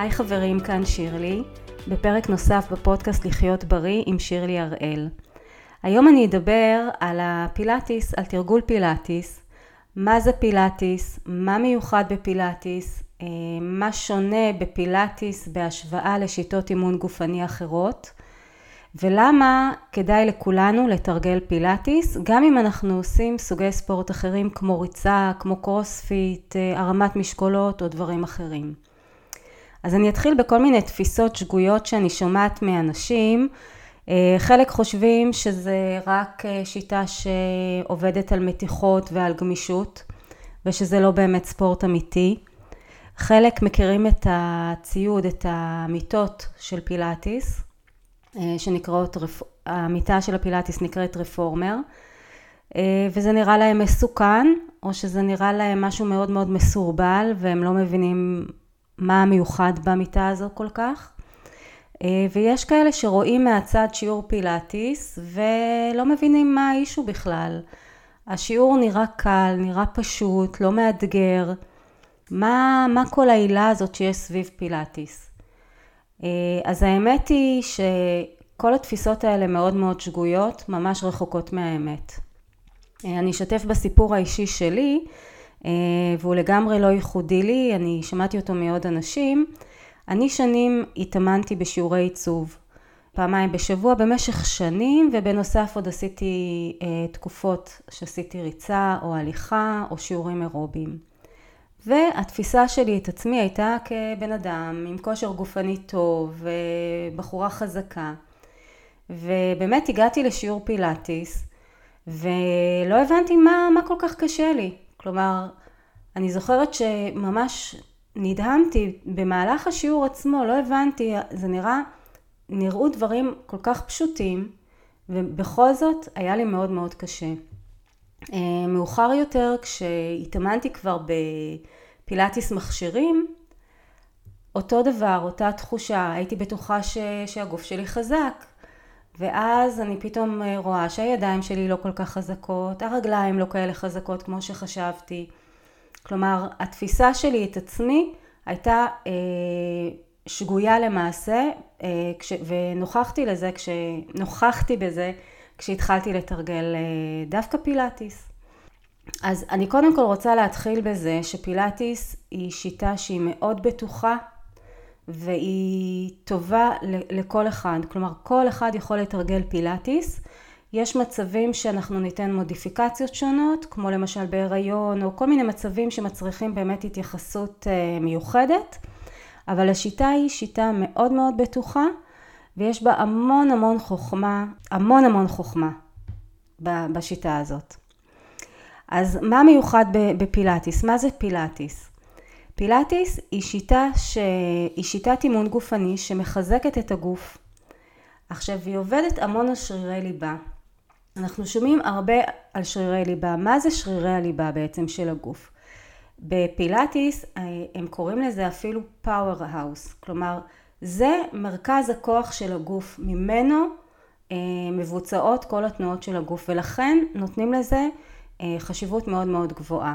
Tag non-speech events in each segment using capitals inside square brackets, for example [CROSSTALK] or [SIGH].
היי חברים, כאן שירלי, בפרק נוסף בפודקאסט לחיות בריא עם שירלי הראל. היום אני אדבר על הפילאטיס, על תרגול פילאטיס, מה זה פילאטיס, מה מיוחד בפילאטיס, אה, מה שונה בפילאטיס בהשוואה לשיטות אימון גופני אחרות, ולמה כדאי לכולנו לתרגל פילאטיס, גם אם אנחנו עושים סוגי ספורט אחרים כמו ריצה, כמו קרוספיט, אה, הרמת משקולות או דברים אחרים. אז אני אתחיל בכל מיני תפיסות שגויות שאני שומעת מאנשים. אה, חלק חושבים שזה רק אה, שיטה שעובדת על מתיחות ועל גמישות, ושזה לא באמת ספורט אמיתי. חלק מכירים את הציוד, את המיטות של פילאטיס, אה, שנקראות, המיטה של הפילאטיס נקראת רפורמר, וזה נראה להם מסוכן, או שזה נראה להם משהו מאוד מאוד מסורבל, והם לא מבינים מה המיוחד במיטה הזו כל כך. אה, ויש כאלה שרואים מהצד שיעור פילאטיס ולא מבינים מה האישו בכלל. השיעור נראה קל, נראה פשוט, לא מאתגר. מה, מה כל העילה הזאת שיש סביב פילאטיס? אה, אז האמת היא שכל התפיסות האלה מאוד מאוד שגויות, ממש רחוקות מהאמת. אה, אני אשתף בסיפור האישי שלי. אה, והוא לגמרי לא ייחודי לי, אני שמעתי אותו מעוד אנשים. אני שנים התאמנתי בשיעורי עיצוב, פעמיים בשבוע במשך שנים, ובנוסף עוד עשיתי אה, תקופות שעשיתי ריצה או הליכה או שיעורים אירוביים. והתפיסה שלי את עצמי הייתה כבן אדם עם כושר גופני טוב, ובחורה חזקה. ובאמת הגעתי לשיעור פילאטיס, ולא הבנתי מה, מה כל כך קשה לי. כלומר, אני זוכרת שממש נדהמתי במהלך השיעור עצמו, לא הבנתי, זה נראה, נראו דברים כל כך פשוטים, ובכל זאת היה לי מאוד מאוד קשה. אה, מאוחר יותר, כשהתאמנתי כבר בפילאטיס מכשירים, אותו דבר, אותה תחושה, הייתי בטוחה ש, שהגוף שלי חזק, ואז אני פתאום אה, רואה שהידיים שלי לא כל כך חזקות, הרגליים לא כאלה חזקות כמו שחשבתי. כלומר, התפיסה שלי את עצמי הייתה אה, שגויה למעשה, אה, כש, ונוכחתי לזה, כשנוכחתי בזה כשהתחלתי לתרגל אה, דווקא פילאטיס. אז אני קודם כל רוצה להתחיל בזה שפילאטיס היא שיטה שהיא מאוד בטוחה והיא טובה לכל אחד, כלומר כל אחד יכול לתרגל פילאטיס. יש מצבים שאנחנו ניתן מודיפיקציות שונות, כמו למשל בהיריון, או כל מיני מצבים שמצריכים באמת התייחסות אה, מיוחדת, אבל השיטה היא שיטה מאוד מאוד בטוחה, ויש בה המון המון חוכמה, המון המון חוכמה בשיטה הזאת. אז מה מיוחד בפילאטיס? מה זה פילאטיס? פילאטיס היא שיטה ש... היא שיטת אימון גופני שמחזקת את הגוף. עכשיו היא עובדת המון על שרירי ליבה. אנחנו שומעים הרבה על שרירי ליבה. מה זה שרירי הליבה בעצם של הגוף? בפילאטיס אה, הם קוראים לזה אפילו power house, כלומר זה מרכז הכוח של הגוף, ממנו אה, מבוצעות כל התנועות של הגוף ולכן נותנים לזה אה, חשיבות מאוד מאוד גבוהה.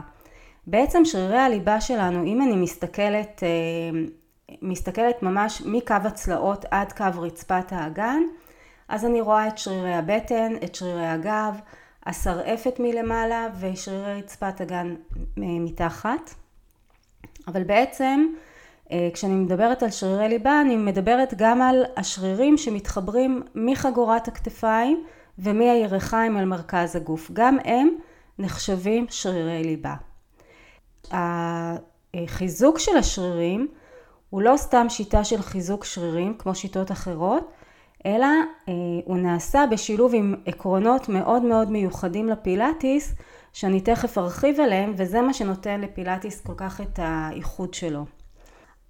בעצם שרירי הליבה שלנו, אם אני מסתכלת, אה, מסתכלת ממש מקו הצלעות עד קו רצפת האגן, אז אני רואה את שרירי הבטן, את שרירי הגב, השרעפת מלמעלה ושרירי רצפת הגן אה, מתחת. אבל בעצם אה, כשאני מדברת על שרירי ליבה אני מדברת גם על השרירים שמתחברים מחגורת הכתפיים ומהירכיים אל מרכז הגוף. גם הם נחשבים שרירי ליבה. החיזוק של השרירים הוא לא סתם שיטה של חיזוק שרירים כמו שיטות אחרות, אלא אה, הוא נעשה בשילוב עם עקרונות מאוד מאוד מיוחדים לפילאטיס, שאני תכף ארחיב עליהם, וזה מה שנותן לפילאטיס כל כך את האיחוד שלו.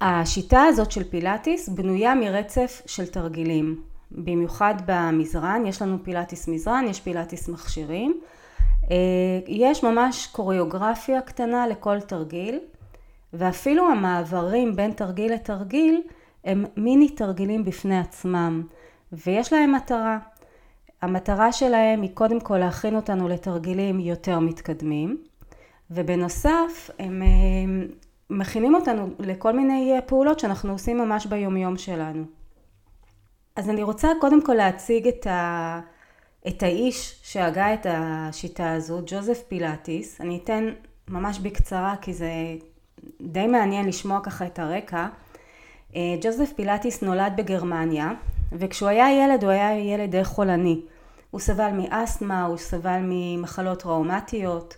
השיטה הזאת של פילאטיס בנויה מרצף של תרגילים, במיוחד במזרן, יש לנו פילאטיס מזרן, יש פילאטיס מכשירים. אה, יש ממש קוריאוגרפיה קטנה לכל תרגיל, ואפילו המעברים בין תרגיל לתרגיל הם מיני תרגילים בפני עצמם, ויש להם מטרה. המטרה שלהם היא קודם כל להכין אותנו לתרגילים יותר מתקדמים, ובנוסף הם, מכינים אותנו לכל מיני פעולות שאנחנו עושים ממש ביומיום שלנו. אז אני רוצה קודם כל להציג את, ה... את האיש שהגה את השיטה הזו, ג'וזף פילאטיס. אני אתן ממש בקצרה כי זה די מעניין לשמוע ככה את הרקע. אה, ג'וזף פילאטיס נולד בגרמניה, וכשהוא היה ילד הוא היה ילד די חולני. הוא סבל מאסתמה, הוא סבל ממחלות טראומטיות,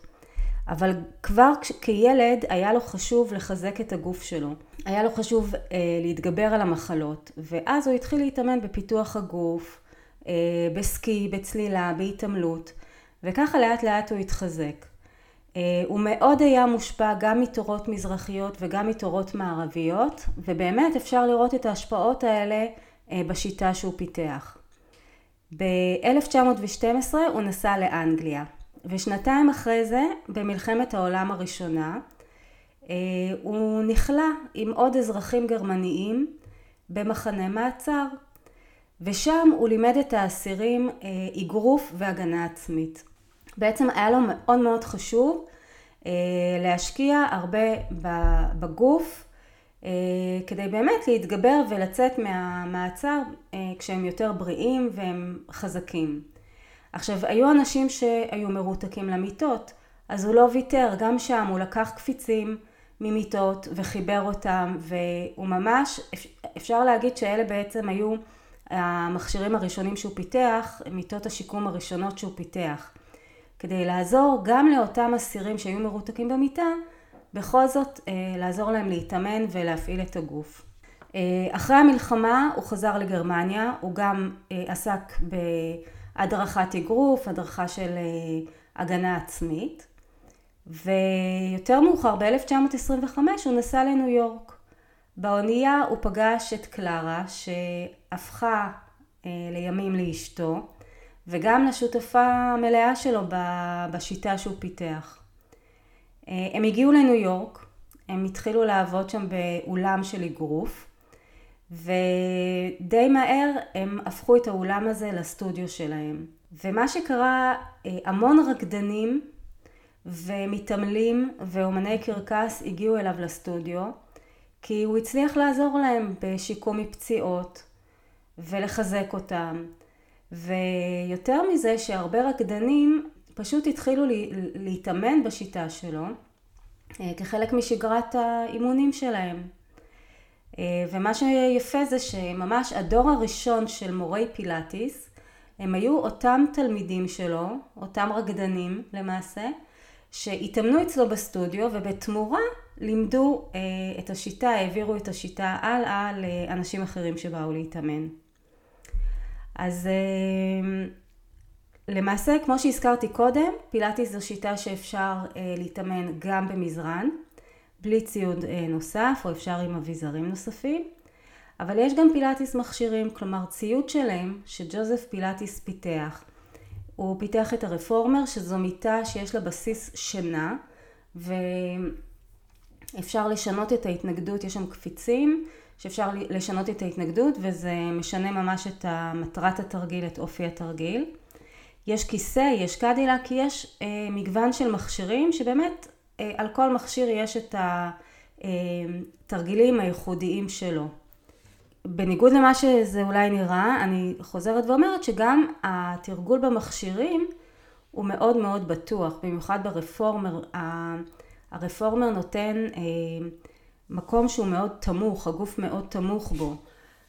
אבל כבר כילד היה לו חשוב לחזק את הגוף שלו. היה לו חשוב אה, להתגבר על המחלות, ואז הוא התחיל להתאמן בפיתוח הגוף, בסקי, בצלילה, בהתעמלות, וככה לאט לאט הוא התחזק. אה, הוא מאוד היה מושפע גם מתורות מזרחיות וגם מתורות מערביות, ובאמת אפשר לראות את ההשפעות האלה אה, בשיטה שהוא פיתח. ב-1912 הוא נסע לאנגליה, ושנתיים אחרי זה, במלחמת העולם הראשונה, אה, הוא נכלא עם עוד אזרחים גרמניים במחנה מעצר, ושם הוא לימד את האסירים אגרוף והגנה עצמית. בעצם היה לו מאוד מאוד חשוב אה, להשקיע הרבה בגוף אה, כדי באמת להתגבר ולצאת מהמעצר אה, כשהם יותר בריאים והם חזקים. עכשיו, היו אנשים שהיו מרותקים למיטות, אז הוא לא ויתר, גם שם הוא לקח קפיצים ממיטות וחיבר אותם, והוא ממש, אפשר להגיד שאלה בעצם היו המכשירים הראשונים שהוא פיתח, מיטות השיקום הראשונות שהוא פיתח. כדי לעזור גם לאותם אסירים שהיו מרותקים במיטה, בכל זאת אה, לעזור להם להתאמן ולהפעיל את הגוף. אה, אחרי המלחמה הוא חזר לגרמניה, הוא גם אה, עסק בהדרכת אגרוף, הדרכה של הגנה עצמית, ויותר מאוחר, ב-1925, הוא נסע לניו יורק. באונייה הוא פגש את קלרה, שהפכה לימים לאשתו, וגם לשותפה המלאה שלו בשיטה שהוא פיתח. אה, הם הגיעו לניו יורק, הם התחילו לעבוד שם באולם של אגרוף, ודי מהר הם הפכו את האולם הזה לסטודיו שלהם. ומה שקרה, אה, המון רקדנים ומתעמלים ואומני קרקס הגיעו אליו לסטודיו, כי הוא הצליח לעזור להם בשיקום מפציעות ולחזק אותם. ויותר מזה שהרבה רקדנים פשוט התחילו להתאמן בשיטה שלו אה, כחלק משגרת האימונים שלהם. אה, ומה שיפה זה שממש הדור הראשון של מורי פילאטיס הם היו אותם תלמידים שלו, אותם רקדנים למעשה, שהתאמנו אצלו בסטודיו ובתמורה לימדו אה, את השיטה, העבירו את השיטה הלאה לאנשים אחרים שבאו להתאמן. אז אה, למעשה, כמו שהזכרתי קודם, פילאטיס זו שיטה שאפשר אה, להתאמן גם במזרן, בלי ציוד אה, נוסף, או אפשר עם אביזרים נוספים. אבל יש גם פילאטיס מכשירים, כלומר ציוד שלם שג'וזף פילאטיס פיתח. הוא פיתח את הרפורמר, שזו מיטה שיש לה בסיס שינה, ואפשר לשנות את ההתנגדות, יש שם קפיצים, שאפשר לשנות את ההתנגדות וזה משנה ממש את מטרת התרגיל, את אופי התרגיל. יש כיסא, יש קדילק, יש אה, מגוון של מכשירים שבאמת אה, על כל מכשיר יש את התרגילים אה, הייחודיים שלו. בניגוד למה שזה אולי נראה, אני חוזרת ואומרת שגם התרגול במכשירים הוא מאוד מאוד בטוח, במיוחד ברפורמר. הרפורמר נותן אה, מקום שהוא מאוד תמוך, הגוף מאוד תמוך בו.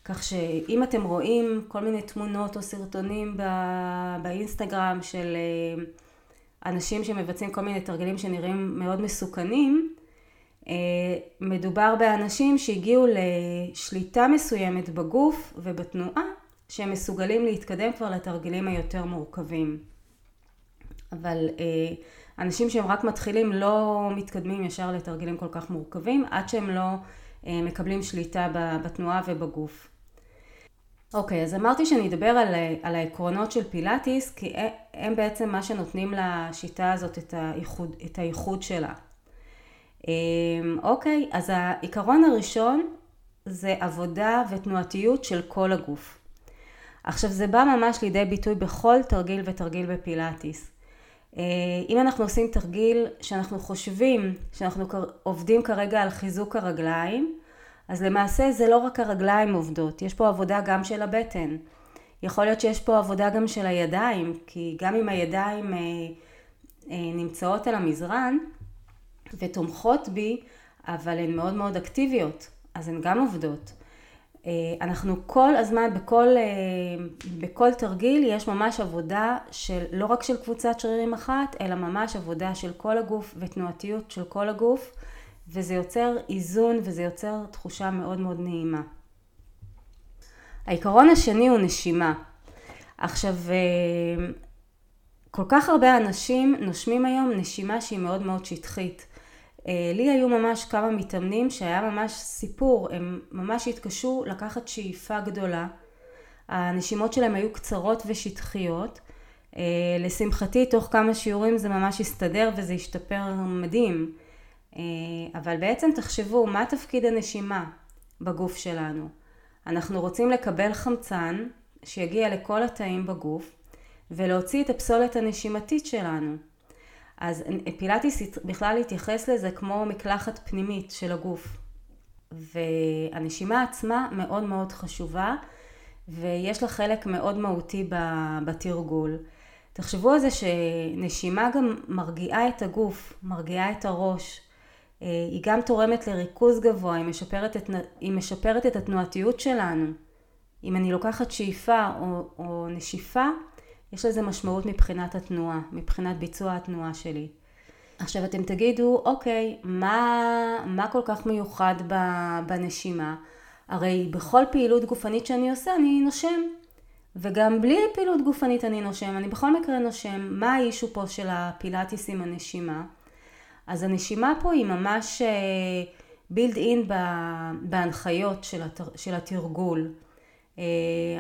כך שאם אתם רואים כל מיני תמונות או סרטונים באינסטגרם של אה, אנשים שמבצעים כל מיני תרגילים שנראים מאוד מסוכנים, אה, מדובר באנשים שהגיעו לשליטה מסוימת בגוף ובתנועה שהם מסוגלים להתקדם כבר לתרגילים היותר מורכבים. אבל אה, אנשים שהם רק מתחילים לא מתקדמים ישר לתרגילים כל כך מורכבים עד שהם לא אה, מקבלים שליטה בתנועה ובגוף. אוקיי, אז אמרתי שאני אדבר על, על העקרונות של פילאטיס כי הם בעצם מה שנותנים לשיטה הזאת את הייחוד, את הייחוד שלה. אה, אוקיי, אז העיקרון הראשון זה עבודה ותנועתיות של כל הגוף. עכשיו זה בא ממש לידי ביטוי בכל תרגיל ותרגיל בפילאטיס. אם אנחנו עושים תרגיל שאנחנו חושבים שאנחנו עובדים כרגע על חיזוק הרגליים, אז למעשה זה לא רק הרגליים עובדות, יש פה עבודה גם של הבטן. יכול להיות שיש פה עבודה גם של הידיים, כי גם אם הידיים אה, אה, נמצאות על המזרן ותומכות בי, אבל הן מאוד מאוד אקטיביות, אז הן גם עובדות. אה, אנחנו כל הזמן, בכל, בכל תרגיל יש ממש עבודה של, לא רק של קבוצת שרירים אחת, אלא ממש עבודה של כל הגוף ותנועתיות של כל הגוף, וזה יוצר איזון וזה יוצר תחושה מאוד מאוד נעימה. העיקרון השני הוא נשימה. עכשיו, אה, כל כך הרבה אנשים נושמים היום נשימה שהיא מאוד מאוד שטחית. אה, לי היו ממש כמה מתאמנים שהיה ממש סיפור, הם ממש התקשו לקחת שאיפה גדולה. הנשימות שלהם היו קצרות ושטחיות. אה, לשמחתי, תוך כמה שיעורים זה ממש הסתדר וזה השתפר מדהים. אבל בעצם תחשבו, מה תפקיד הנשימה בגוף שלנו? אנחנו רוצים לקבל חמצן שיגיע לכל התאים בגוף ולהוציא את הפסולת הנשימתית שלנו. אז פילאטיס בכלל התייחס לזה כמו מקלחת פנימית של הגוף. והנשימה עצמה מאוד מאוד חשובה ויש לה חלק מאוד מהותי בתרגול. תחשבו על זה שנשימה גם מרגיעה את הגוף, מרגיעה את הראש, אה, היא גם תורמת לריכוז גבוה, היא משפרת את, היא משפרת את התנועתיות שלנו. אם אני לוקחת שאיפה או, או נשיפה, יש לזה משמעות מבחינת התנועה, מבחינת ביצוע התנועה שלי. עכשיו אתם תגידו, אוקיי, מה, מה כל כך מיוחד בנשימה? הרי בכל פעילות גופנית שאני עושה אני נושם. וגם בלי פעילות גופנית אני נושם, אני בכל מקרה נושם. מה האישו פה של הפילאטיס עם הנשימה? אז הנשימה פה היא ממש בילד אה, אין בהנחיות של התרגול. אה,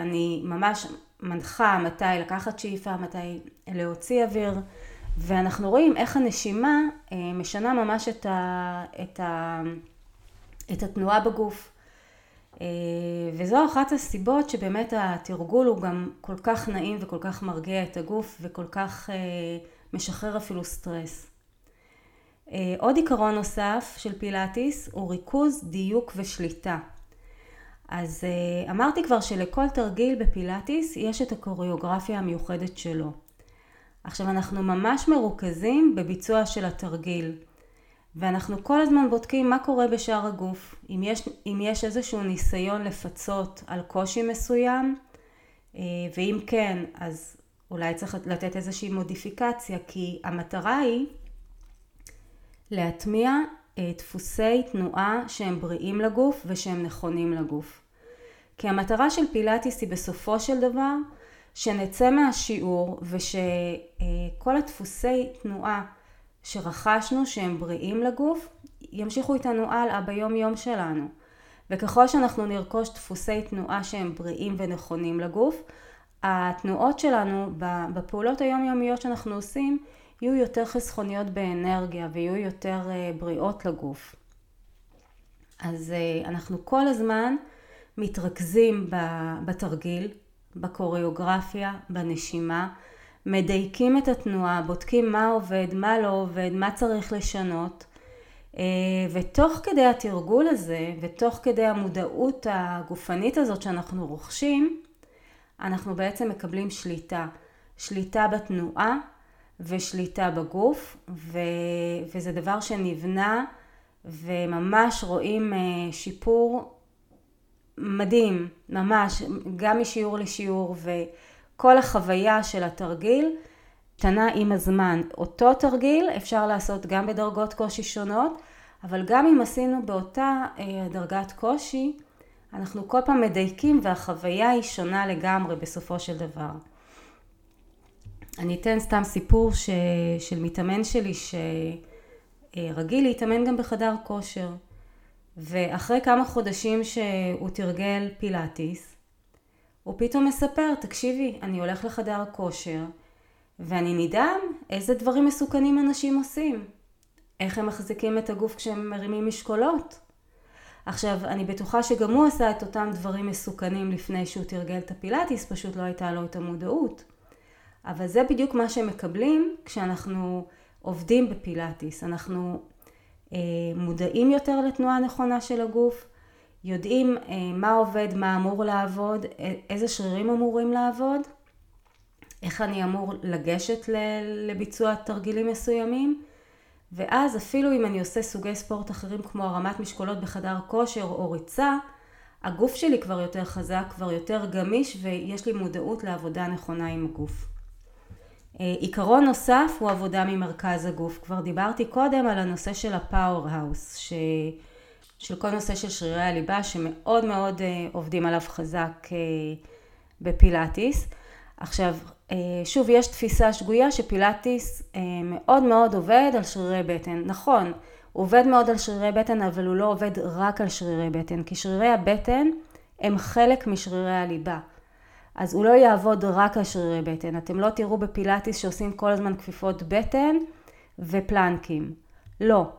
אני ממש מנחה מתי לקחת שאיפה, מתי להוציא אוויר, ואנחנו רואים איך הנשימה אה, משנה ממש את, ה, את, ה, את התנועה בגוף. וזו אחת הסיבות שבאמת התרגול הוא גם כל כך נעים וכל כך מרגיע את הגוף וכל כך משחרר אפילו סטרס. אה, עוד עיקרון נוסף של פילאטיס הוא ריכוז, דיוק ושליטה. אז אה, אמרתי כבר שלכל תרגיל בפילאטיס יש את הקוריאוגרפיה המיוחדת שלו. עכשיו אנחנו ממש מרוכזים בביצוע של התרגיל ואנחנו כל הזמן בודקים מה קורה בשאר הגוף. אם יש, אם יש איזשהו ניסיון לפצות על קושי מסוים אה, ואם כן אז אולי צריך לתת איזושהי מודיפיקציה כי המטרה היא להטמיע דפוסי תנועה שהם בריאים לגוף ושהם נכונים לגוף. כי המטרה של פילאטיס היא בסופו של דבר שנצא מהשיעור ושכל הדפוסי תנועה שרכשנו שהם בריאים לגוף ימשיכו איתנו הלאה ביום יום שלנו. וככל שאנחנו נרכוש דפוסי תנועה שהם בריאים ונכונים לגוף, התנועות שלנו בפעולות היומיומיות שאנחנו עושים יהיו יותר חסכוניות באנרגיה ויהיו יותר אה, בריאות לגוף. אז אה, אנחנו כל הזמן מתרכזים בתרגיל, בקוריאוגרפיה, בנשימה, מדייקים את התנועה, בודקים מה עובד, מה לא עובד, מה צריך לשנות. אה, ותוך כדי התרגול הזה, ותוך כדי המודעות הגופנית הזאת שאנחנו רוכשים, אנחנו בעצם מקבלים שליטה. שליטה בתנועה, ושליטה בגוף, ו, וזה דבר שנבנה וממש רואים אה, שיפור מדהים, ממש, גם משיעור לשיעור וכל החוויה של התרגיל קטנה עם הזמן. אותו תרגיל אפשר לעשות גם בדרגות קושי שונות, אבל גם אם עשינו באותה אה, דרגת קושי, אנחנו כל פעם מדייקים והחוויה היא שונה לגמרי בסופו של דבר. אני אתן סתם סיפור ש... של מתאמן שלי שרגיל להתאמן גם בחדר כושר. ואחרי כמה חודשים שהוא תרגל פילאטיס הוא פתאום מספר תקשיבי אני הולך לחדר כושר ואני נדהם איזה דברים מסוכנים אנשים עושים. איך הם מחזיקים את הגוף כשהם מרימים משקולות? עכשיו אני בטוחה שגם הוא עשה את אותם דברים מסוכנים לפני שהוא תרגל את הפילאטיס פשוט לא הייתה לו את המודעות אבל זה בדיוק מה שמקבלים כשאנחנו עובדים בפילאטיס. אנחנו אה, מודעים יותר לתנועה הנכונה של הגוף, יודעים אה, מה עובד, מה אמור לעבוד, איזה שרירים אמורים לעבוד, איך אני אמור לגשת לביצוע תרגילים מסוימים, ואז אפילו אם אני עושה סוגי ספורט אחרים כמו הרמת משקולות בחדר כושר או ריצה, הגוף שלי כבר יותר חזק, כבר יותר גמיש ויש לי מודעות לעבודה נכונה עם הגוף. אה, עיקרון נוסף הוא עבודה ממרכז הגוף. כבר דיברתי קודם על הנושא של הפאוור האוס, ש... של כל נושא של שרירי הליבה שמאוד מאוד אה, עובדים עליו חזק אה, בפילאטיס. עכשיו, שוב, יש תפיסה שגויה שפילאטיס מאוד מאוד עובד על שרירי בטן. נכון, הוא עובד מאוד על שרירי בטן, אבל הוא לא עובד רק על שרירי בטן, כי שרירי הבטן הם חלק משרירי הליבה. אז הוא לא יעבוד רק על שרירי בטן. אתם לא תראו בפילאטיס שעושים כל הזמן כפיפות בטן ופלנקים. לא.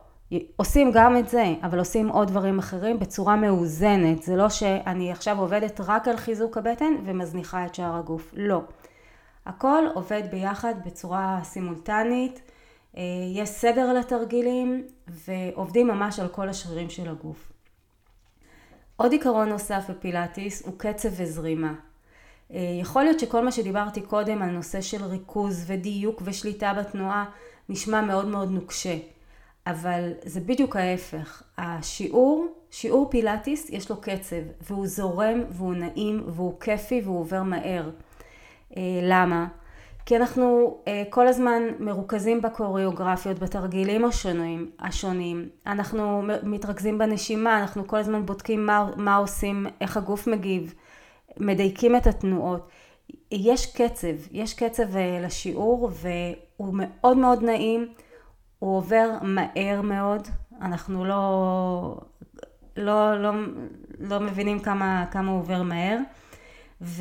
עושים גם את זה, אבל עושים עוד דברים אחרים בצורה מאוזנת. זה לא שאני עכשיו עובדת רק על חיזוק הבטן ומזניחה את שאר הגוף. לא. הכל עובד ביחד בצורה סימולטנית. אה, יש סדר לתרגילים ועובדים ממש על כל השרירים של הגוף. עוד עיקרון נוסף בפילאטיס הוא קצב וזרימה. אה, יכול להיות שכל מה שדיברתי קודם על נושא של ריכוז ודיוק ושליטה בתנועה נשמע מאוד מאוד נוקשה, אבל זה בדיוק ההפך. השיעור, שיעור פילאטיס יש לו קצב והוא זורם והוא נעים והוא כיפי והוא עובר מהר. אה, למה? כי אנחנו אה, כל הזמן מרוכזים בקוריאוגרפיות, בתרגילים השונים, השונים. אנחנו מתרכזים בנשימה, אנחנו כל הזמן בודקים מה, מה עושים, איך הגוף מגיב. מדייקים את התנועות. יש קצב, יש קצב אה, לשיעור והוא מאוד מאוד נעים, הוא עובר מהר מאוד, אנחנו לא, לא, לא, לא מבינים כמה, כמה הוא עובר מהר וזה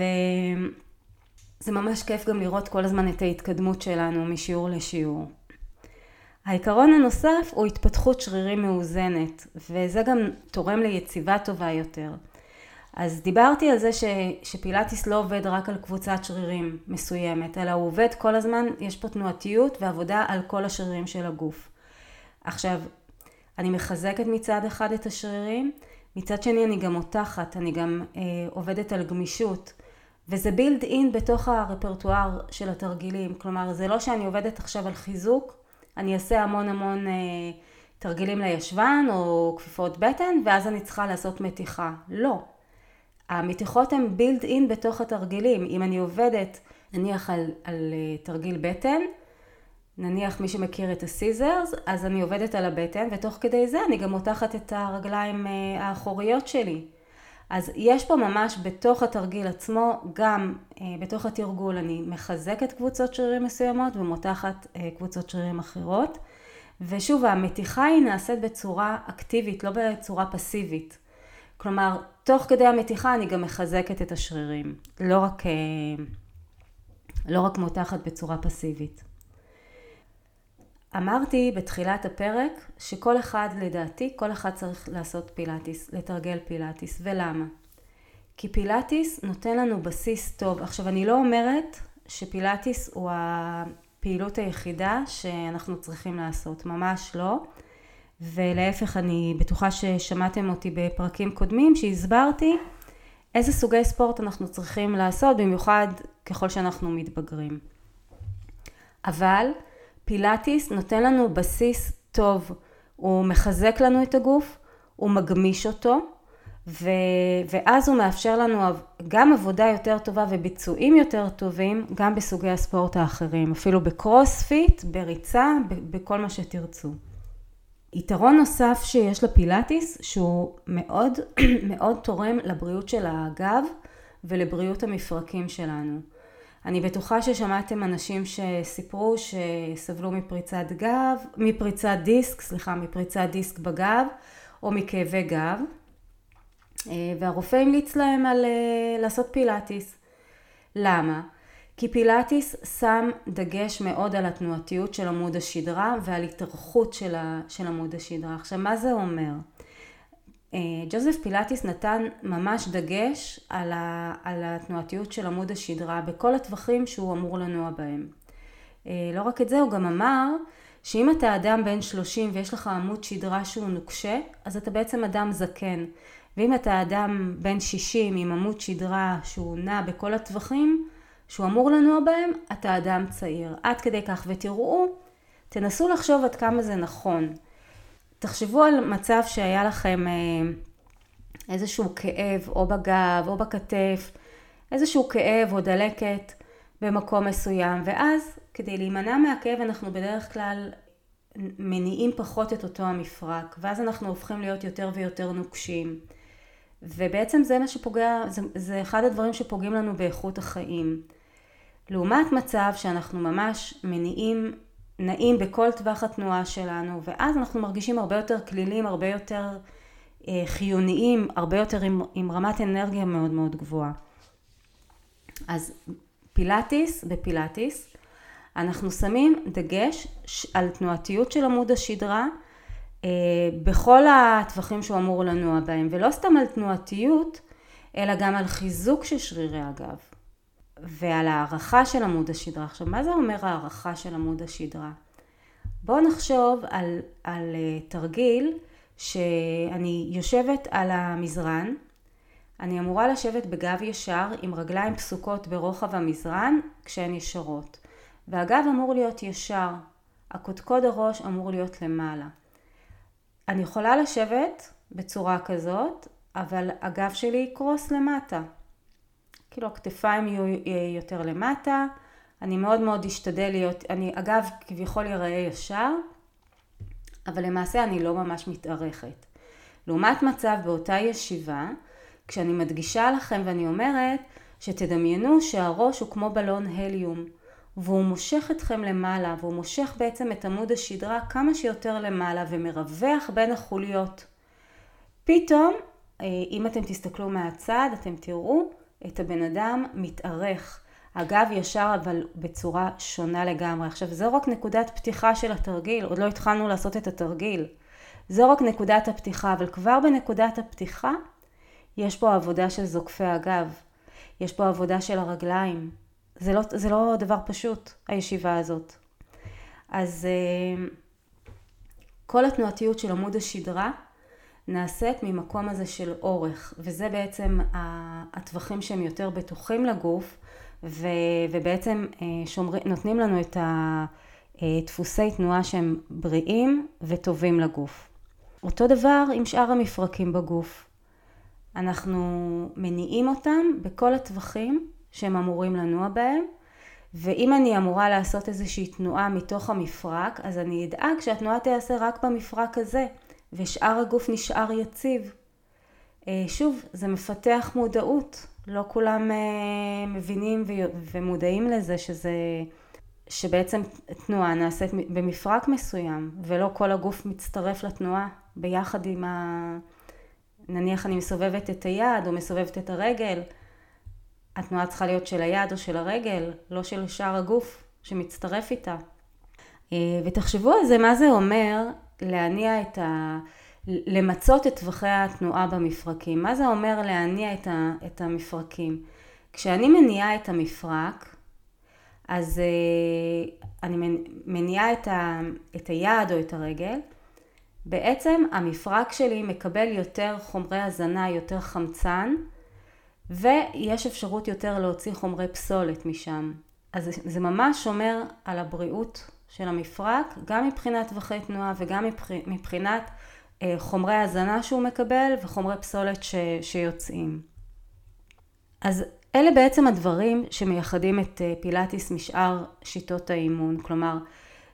ממש כיף גם לראות כל הזמן את ההתקדמות שלנו משיעור לשיעור. העיקרון הנוסף הוא התפתחות שרירים מאוזנת וזה גם תורם ליציבה טובה יותר. אז דיברתי על זה ש, שפילאטיס לא עובד רק על קבוצת שרירים מסוימת, אלא הוא עובד כל הזמן, יש פה תנועתיות ועבודה על כל השרירים של הגוף. עכשיו, אני מחזקת מצד אחד את השרירים, מצד שני אני גם מותחת, אני גם אה, עובדת על גמישות, וזה בילד אין בתוך הרפרטואר של התרגילים, כלומר זה לא שאני עובדת עכשיו על חיזוק, אני אעשה המון המון אה, תרגילים לישבן או כפיפות בטן, ואז אני צריכה לעשות מתיחה. לא. המתיחות הן בילד אין בתוך התרגילים. אם אני עובדת נניח על, על אה, תרגיל בטן, נניח מי שמכיר את הסיזרס, אז אני עובדת על הבטן ותוך כדי זה אני גם מותחת את הרגליים אה, האחוריות שלי. אז יש פה ממש בתוך התרגיל עצמו, גם אה, בתוך התרגול אני מחזקת קבוצות שרירים מסוימות ומותחת קבוצות שרירים אחרות. ושוב, המתיחה היא נעשית בצורה אקטיבית, לא בצורה פסיבית. כלומר, תוך כדי המתיחה אני גם מחזקת את השרירים, לא רק, אה, לא רק מותחת בצורה פסיבית. אמרתי בתחילת הפרק שכל אחד לדעתי, כל אחד צריך לעשות פילאטיס, לתרגל פילאטיס, ולמה? כי פילאטיס נותן לנו בסיס טוב. עכשיו אני לא אומרת שפילאטיס הוא הפעילות היחידה שאנחנו צריכים לעשות, ממש לא. ולהפך אני בטוחה ששמעתם אותי בפרקים קודמים שהסברתי איזה סוגי ספורט אנחנו צריכים לעשות במיוחד ככל שאנחנו מתבגרים. אבל פילאטיס נותן לנו בסיס טוב, הוא מחזק לנו את הגוף, הוא מגמיש אותו ו... ואז הוא מאפשר לנו גם עבודה יותר טובה וביצועים יותר טובים גם בסוגי הספורט האחרים, אפילו בקרוספיט, בריצה, בכל מה שתרצו. יתרון נוסף שיש לפילאטיס שהוא מאוד [CLEARS THROAT] מאוד תורם לבריאות של הגב ולבריאות המפרקים שלנו. אני בטוחה ששמעתם אנשים שסיפרו שסבלו מפריצת גב, מפריצת דיסק, סליחה, מפריצת דיסק בגב או מכאבי גב אה, והרופא המליץ להם על אה, לעשות פילאטיס. למה? כי פילאטיס שם דגש מאוד על התנועתיות של עמוד השדרה ועל התארכות של, של עמוד השדרה. עכשיו מה זה אומר? ג'וזף פילטיס נתן ממש דגש על, ה, על התנועתיות של עמוד השדרה בכל הטווחים שהוא אמור לנוע בהם. לא רק את זה, הוא גם אמר שאם אתה אדם בן 30 ויש לך עמוד שדרה שהוא נוקשה, אז אתה בעצם אדם זקן. ואם אתה אדם בן 60 עם עמוד שדרה שהוא נע בכל הטווחים שהוא אמור לנוע בהם, אתה אדם צעיר. עד כדי כך ותראו, תנסו לחשוב עד כמה זה נכון. תחשבו על מצב שהיה לכם אה, איזשהו כאב או בגב או בכתף, איזשהו כאב או דלקת במקום מסוים, ואז כדי להימנע מהכאב אנחנו בדרך כלל מניעים פחות את אותו המפרק, ואז אנחנו הופכים להיות יותר ויותר נוקשים. ובעצם זה מה שפוגע, זה, זה אחד הדברים שפוגעים לנו באיכות החיים. לעומת מצב שאנחנו ממש מניעים, נעים בכל טווח התנועה שלנו, ואז אנחנו מרגישים הרבה יותר כלילים, הרבה יותר אה, חיוניים, הרבה יותר עם, עם רמת אנרגיה מאוד מאוד גבוהה. אז פילאטיס, בפילאטיס, אנחנו שמים דגש על תנועתיות של עמוד השדרה אה, בכל הטווחים שהוא אמור לנוע בהם, ולא סתם על תנועתיות, אלא גם על חיזוק של שרירי הגב, ועל הערכה של עמוד השדרה. עכשיו, מה זה אומר הערכה של עמוד השדרה? בואו נחשוב על, על אה, תרגיל שאני יושבת על המזרן, אני אמורה לשבת בגב ישר עם רגליים פסוקות ברוחב המזרן כשהן ישרות. והגב אמור להיות ישר, הקודקוד הראש אמור להיות למעלה. אני יכולה לשבת בצורה כזאת, אבל הגב שלי יקרוס למטה. כאילו הכתפיים יהיו יותר למטה, אני מאוד מאוד אשתדל להיות, אני הגב כביכול ייראה ישר, אבל למעשה אני לא ממש מתארכת. לעומת מצב באותה ישיבה, כשאני מדגישה לכם ואני אומרת שתדמיינו שהראש הוא כמו בלון הליום. והוא מושך אתכם למעלה, והוא מושך בעצם את עמוד השדרה כמה שיותר למעלה ומרווח בין החוליות. פתאום, אה, אם אתם תסתכלו מהצד, אתם תראו את הבן אדם מתארך. הגב ישר אבל בצורה שונה לגמרי. עכשיו זו רק נקודת פתיחה של התרגיל, עוד לא התחלנו לעשות את התרגיל. זו רק נקודת הפתיחה, אבל כבר בנקודת הפתיחה יש פה עבודה של זוקפי הגב, יש פה עבודה של הרגליים, זה לא, זה לא דבר פשוט, הישיבה הזאת. אז אה, כל התנועתיות של עמוד השדרה נעשית ממקום הזה של אורך, וזה בעצם הטווחים שהם יותר בטוחים לגוף, ו, ובעצם אה, שומר, נותנים לנו את הדפוסי תנועה שהם בריאים וטובים לגוף. אותו דבר עם שאר המפרקים בגוף. אנחנו מניעים אותם בכל הטווחים שהם אמורים לנוע בהם, ואם אני אמורה לעשות איזושהי תנועה מתוך המפרק, אז אני אדאג שהתנועה תיעשה רק במפרק הזה, ושאר הגוף נשאר יציב. אה, שוב, זה מפתח מודעות, לא כולם אה, מבינים ומודעים לזה שזה, שבעצם תנועה נעשית במפרק מסוים, ולא כל הגוף מצטרף לתנועה ביחד עם ה... נניח אני מסובבת את היד או מסובבת את הרגל, התנועה צריכה להיות של היד או של הרגל, לא של שאר הגוף שמצטרף איתה. אה, ותחשבו על זה, מה זה אומר להניע את ה... למצות את טווחי התנועה במפרקים. מה זה אומר להניע את, ה... את המפרקים? כשאני מניעה את המפרק, אז אה, אני מניעה את, ה... את היד או את הרגל, בעצם המפרק שלי מקבל יותר חומרי הזנה, יותר חמצן, ויש אפשרות יותר להוציא חומרי פסולת משם. אז זה ממש שומר על הבריאות של המפרק, גם מבחינת טווחי תנועה וגם מבחינת אה, חומרי הזנה שהוא מקבל וחומרי פסולת ש, שיוצאים. אז אלה בעצם הדברים שמייחדים את אה, פילאטיס משאר שיטות האימון. כלומר,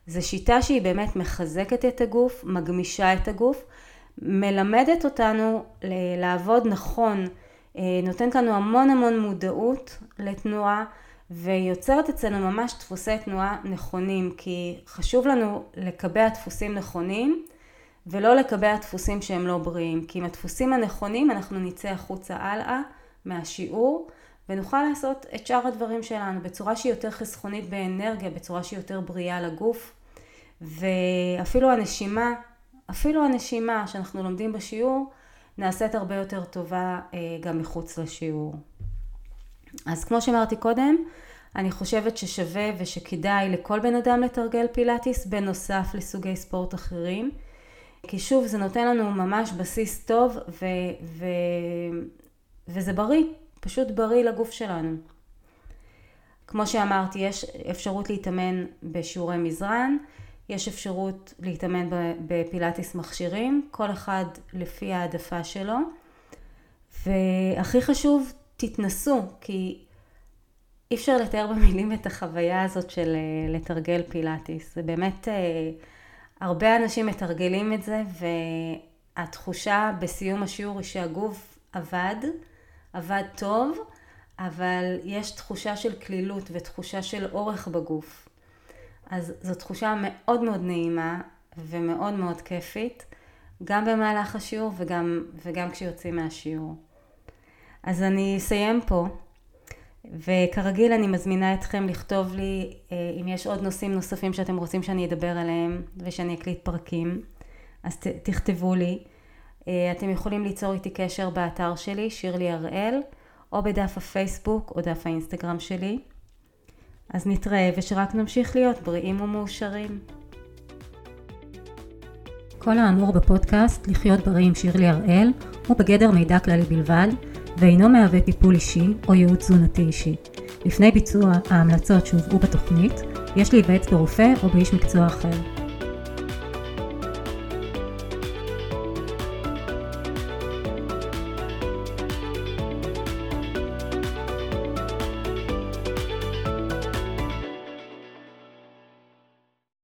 זו שיטה שהיא באמת מחזקת את הגוף, מגמישה את הגוף, מלמדת אותנו לעבוד נכון אה, נותנת לנו המון המון מודעות לתנועה ויוצרת אצלנו ממש דפוסי תנועה נכונים כי חשוב לנו לקבע דפוסים נכונים ולא לקבע דפוסים שהם לא בריאים כי עם הדפוסים הנכונים אנחנו נצא החוצה הלאה מהשיעור ונוכל לעשות את שאר הדברים שלנו בצורה שהיא יותר חסכונית באנרגיה, בצורה שהיא יותר בריאה לגוף ואפילו הנשימה, אפילו הנשימה שאנחנו לומדים בשיעור נעשית הרבה יותר טובה אה, גם מחוץ לשיעור. אז כמו שאמרתי קודם, אני חושבת ששווה ושכדאי לכל בן אדם לתרגל פילאטיס בנוסף לסוגי ספורט אחרים. כי שוב זה נותן לנו ממש בסיס טוב ו, ו, וזה בריא, פשוט בריא לגוף שלנו. כמו שאמרתי, יש אפשרות להתאמן בשיעורי מזרן, יש אפשרות להתאמן בפילאטיס מכשירים, כל אחד לפי העדפה שלו. והכי חשוב, תתנסו, כי אי אפשר לתאר במילים את החוויה הזאת של אה, לתרגל פילאטיס. זה באמת, אה, הרבה אנשים מתרגלים את זה, והתחושה בסיום השיעור היא שהגוף עבד, עבד טוב, אבל יש תחושה של קלילות ותחושה של אורך בגוף. אז זו תחושה מאוד מאוד נעימה ומאוד מאוד כיפית, גם במהלך השיעור וגם, וגם כשיוצאים מהשיעור. אז אני אסיים פה, וכרגיל אני מזמינה אתכם לכתוב לי אה, אם יש עוד נושאים נוספים שאתם רוצים שאני אדבר עליהם ושאני אקליט פרקים, אז ת, תכתבו לי. אה, אתם יכולים ליצור איתי קשר באתר שלי, שירלי הראל, או בדף הפייסבוק או דף האינסטגרם שלי. אז נתראה ושרק נמשיך להיות בריאים ומאושרים. כל האמור בפודקאסט לחיות בריא עם שירלי הראל הוא בגדר מידע כללי בלבד ואינו מהווה טיפול אישי או ייעוץ תזונתי אישי. לפני ביצוע ההמלצות שהובאו בתוכנית, יש להיוועץ ברופא או באיש מקצוע אחר.